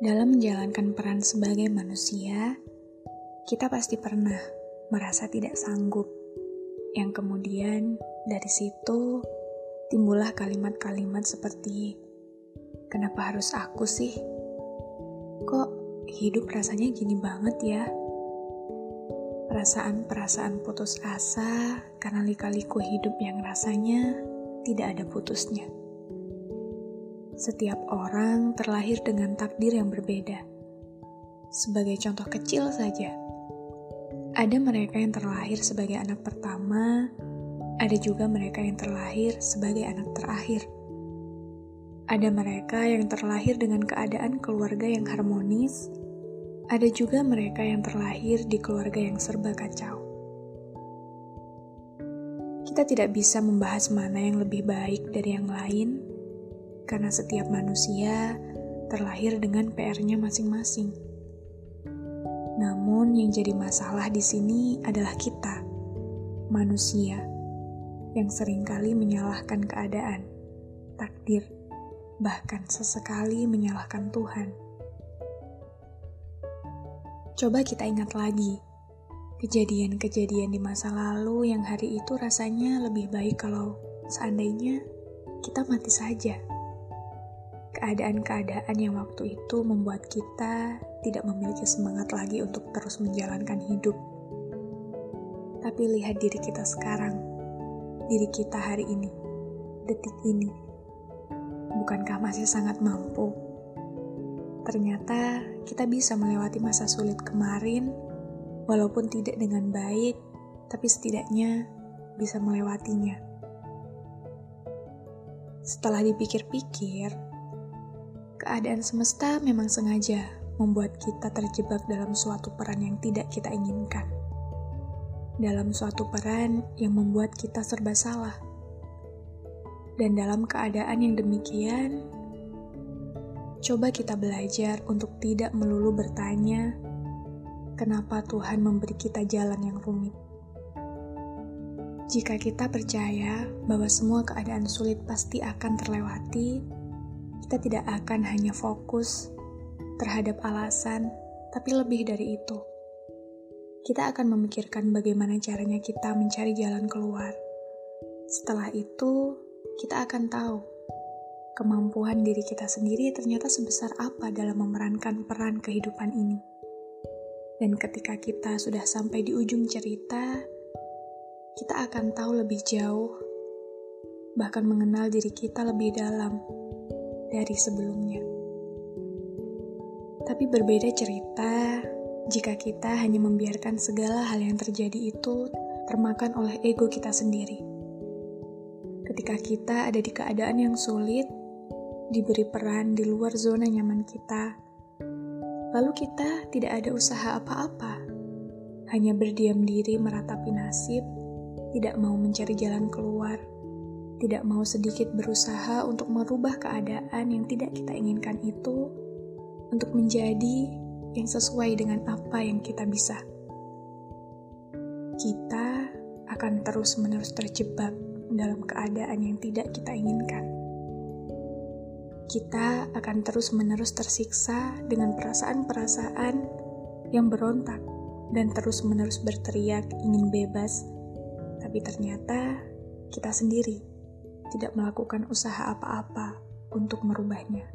Dalam menjalankan peran sebagai manusia, kita pasti pernah merasa tidak sanggup. Yang kemudian dari situ timbullah kalimat-kalimat seperti Kenapa harus aku sih? Kok hidup rasanya gini banget ya? Perasaan-perasaan putus asa karena lika-liku hidup yang rasanya tidak ada putusnya. Setiap orang terlahir dengan takdir yang berbeda. Sebagai contoh kecil saja, ada mereka yang terlahir sebagai anak pertama, ada juga mereka yang terlahir sebagai anak terakhir. Ada mereka yang terlahir dengan keadaan keluarga yang harmonis, ada juga mereka yang terlahir di keluarga yang serba kacau. Kita tidak bisa membahas mana yang lebih baik dari yang lain, karena setiap manusia terlahir dengan PR-nya masing-masing. Namun, yang jadi masalah di sini adalah kita, manusia, yang sering kali menyalahkan keadaan, takdir, bahkan sesekali menyalahkan Tuhan. Coba kita ingat lagi kejadian-kejadian di masa lalu yang hari itu rasanya lebih baik kalau seandainya kita mati saja keadaan-keadaan yang waktu itu membuat kita tidak memiliki semangat lagi untuk terus menjalankan hidup. Tapi lihat diri kita sekarang, diri kita hari ini, detik ini. Bukankah masih sangat mampu? Ternyata kita bisa melewati masa sulit kemarin, walaupun tidak dengan baik, tapi setidaknya bisa melewatinya. Setelah dipikir-pikir, Keadaan semesta memang sengaja membuat kita terjebak dalam suatu peran yang tidak kita inginkan. Dalam suatu peran yang membuat kita serba salah. Dan dalam keadaan yang demikian, coba kita belajar untuk tidak melulu bertanya, kenapa Tuhan memberi kita jalan yang rumit. Jika kita percaya bahwa semua keadaan sulit pasti akan terlewati, kita tidak akan hanya fokus terhadap alasan, tapi lebih dari itu. Kita akan memikirkan bagaimana caranya kita mencari jalan keluar. Setelah itu, kita akan tahu kemampuan diri kita sendiri ternyata sebesar apa dalam memerankan peran kehidupan ini. Dan ketika kita sudah sampai di ujung cerita, kita akan tahu lebih jauh, bahkan mengenal diri kita lebih dalam dari sebelumnya. Tapi berbeda cerita jika kita hanya membiarkan segala hal yang terjadi itu termakan oleh ego kita sendiri. Ketika kita ada di keadaan yang sulit, diberi peran di luar zona nyaman kita, lalu kita tidak ada usaha apa-apa, hanya berdiam diri meratapi nasib, tidak mau mencari jalan keluar tidak mau sedikit berusaha untuk merubah keadaan yang tidak kita inginkan itu untuk menjadi yang sesuai dengan apa yang kita bisa. Kita akan terus-menerus terjebak dalam keadaan yang tidak kita inginkan. Kita akan terus-menerus tersiksa dengan perasaan-perasaan yang berontak dan terus-menerus berteriak ingin bebas, tapi ternyata kita sendiri tidak melakukan usaha apa-apa untuk merubahnya.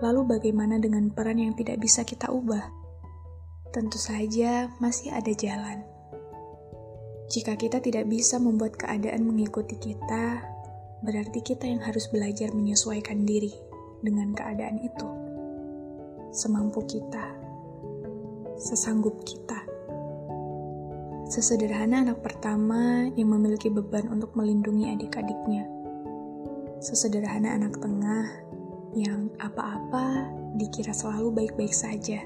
Lalu, bagaimana dengan peran yang tidak bisa kita ubah? Tentu saja masih ada jalan. Jika kita tidak bisa membuat keadaan mengikuti kita, berarti kita yang harus belajar menyesuaikan diri dengan keadaan itu. Semampu kita, sesanggup kita. Sesederhana anak pertama yang memiliki beban untuk melindungi adik-adiknya. Sesederhana anak tengah yang apa-apa dikira selalu baik-baik saja.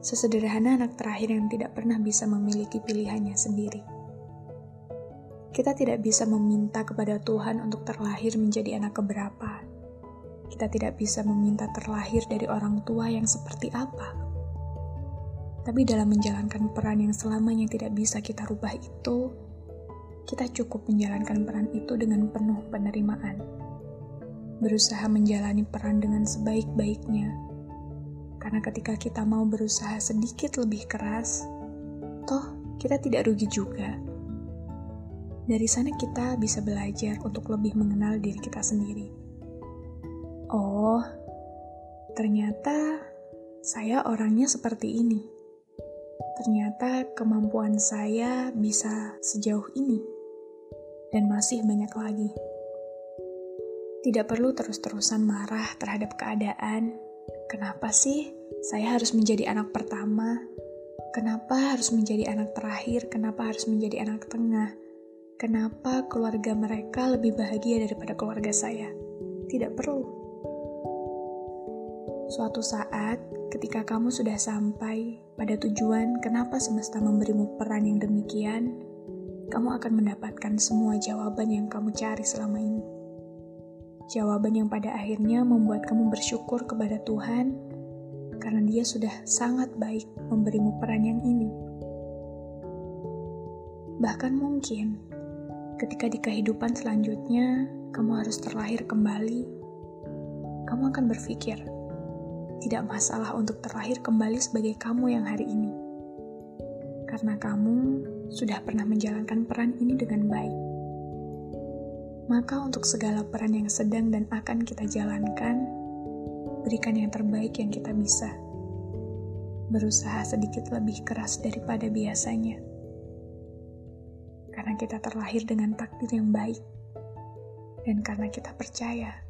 Sesederhana anak terakhir yang tidak pernah bisa memiliki pilihannya sendiri. Kita tidak bisa meminta kepada Tuhan untuk terlahir menjadi anak keberapa. Kita tidak bisa meminta terlahir dari orang tua yang seperti apa tapi dalam menjalankan peran yang selamanya tidak bisa kita rubah itu, kita cukup menjalankan peran itu dengan penuh penerimaan. Berusaha menjalani peran dengan sebaik-baiknya. Karena ketika kita mau berusaha sedikit lebih keras, toh kita tidak rugi juga. Dari sana kita bisa belajar untuk lebih mengenal diri kita sendiri. Oh, ternyata saya orangnya seperti ini ternyata kemampuan saya bisa sejauh ini, dan masih banyak lagi. Tidak perlu terus-terusan marah terhadap keadaan. Kenapa sih saya harus menjadi anak pertama? Kenapa harus menjadi anak terakhir? Kenapa harus menjadi anak tengah? Kenapa keluarga mereka lebih bahagia daripada keluarga saya? Tidak perlu. Suatu saat, ketika kamu sudah sampai pada tujuan kenapa semesta memberimu peran yang demikian, kamu akan mendapatkan semua jawaban yang kamu cari selama ini. Jawaban yang pada akhirnya membuat kamu bersyukur kepada Tuhan karena Dia sudah sangat baik memberimu peran yang ini. Bahkan mungkin ketika di kehidupan selanjutnya kamu harus terlahir kembali, kamu akan berpikir, tidak masalah untuk terlahir kembali sebagai kamu yang hari ini. Karena kamu sudah pernah menjalankan peran ini dengan baik. Maka untuk segala peran yang sedang dan akan kita jalankan, berikan yang terbaik yang kita bisa. Berusaha sedikit lebih keras daripada biasanya. Karena kita terlahir dengan takdir yang baik. Dan karena kita percaya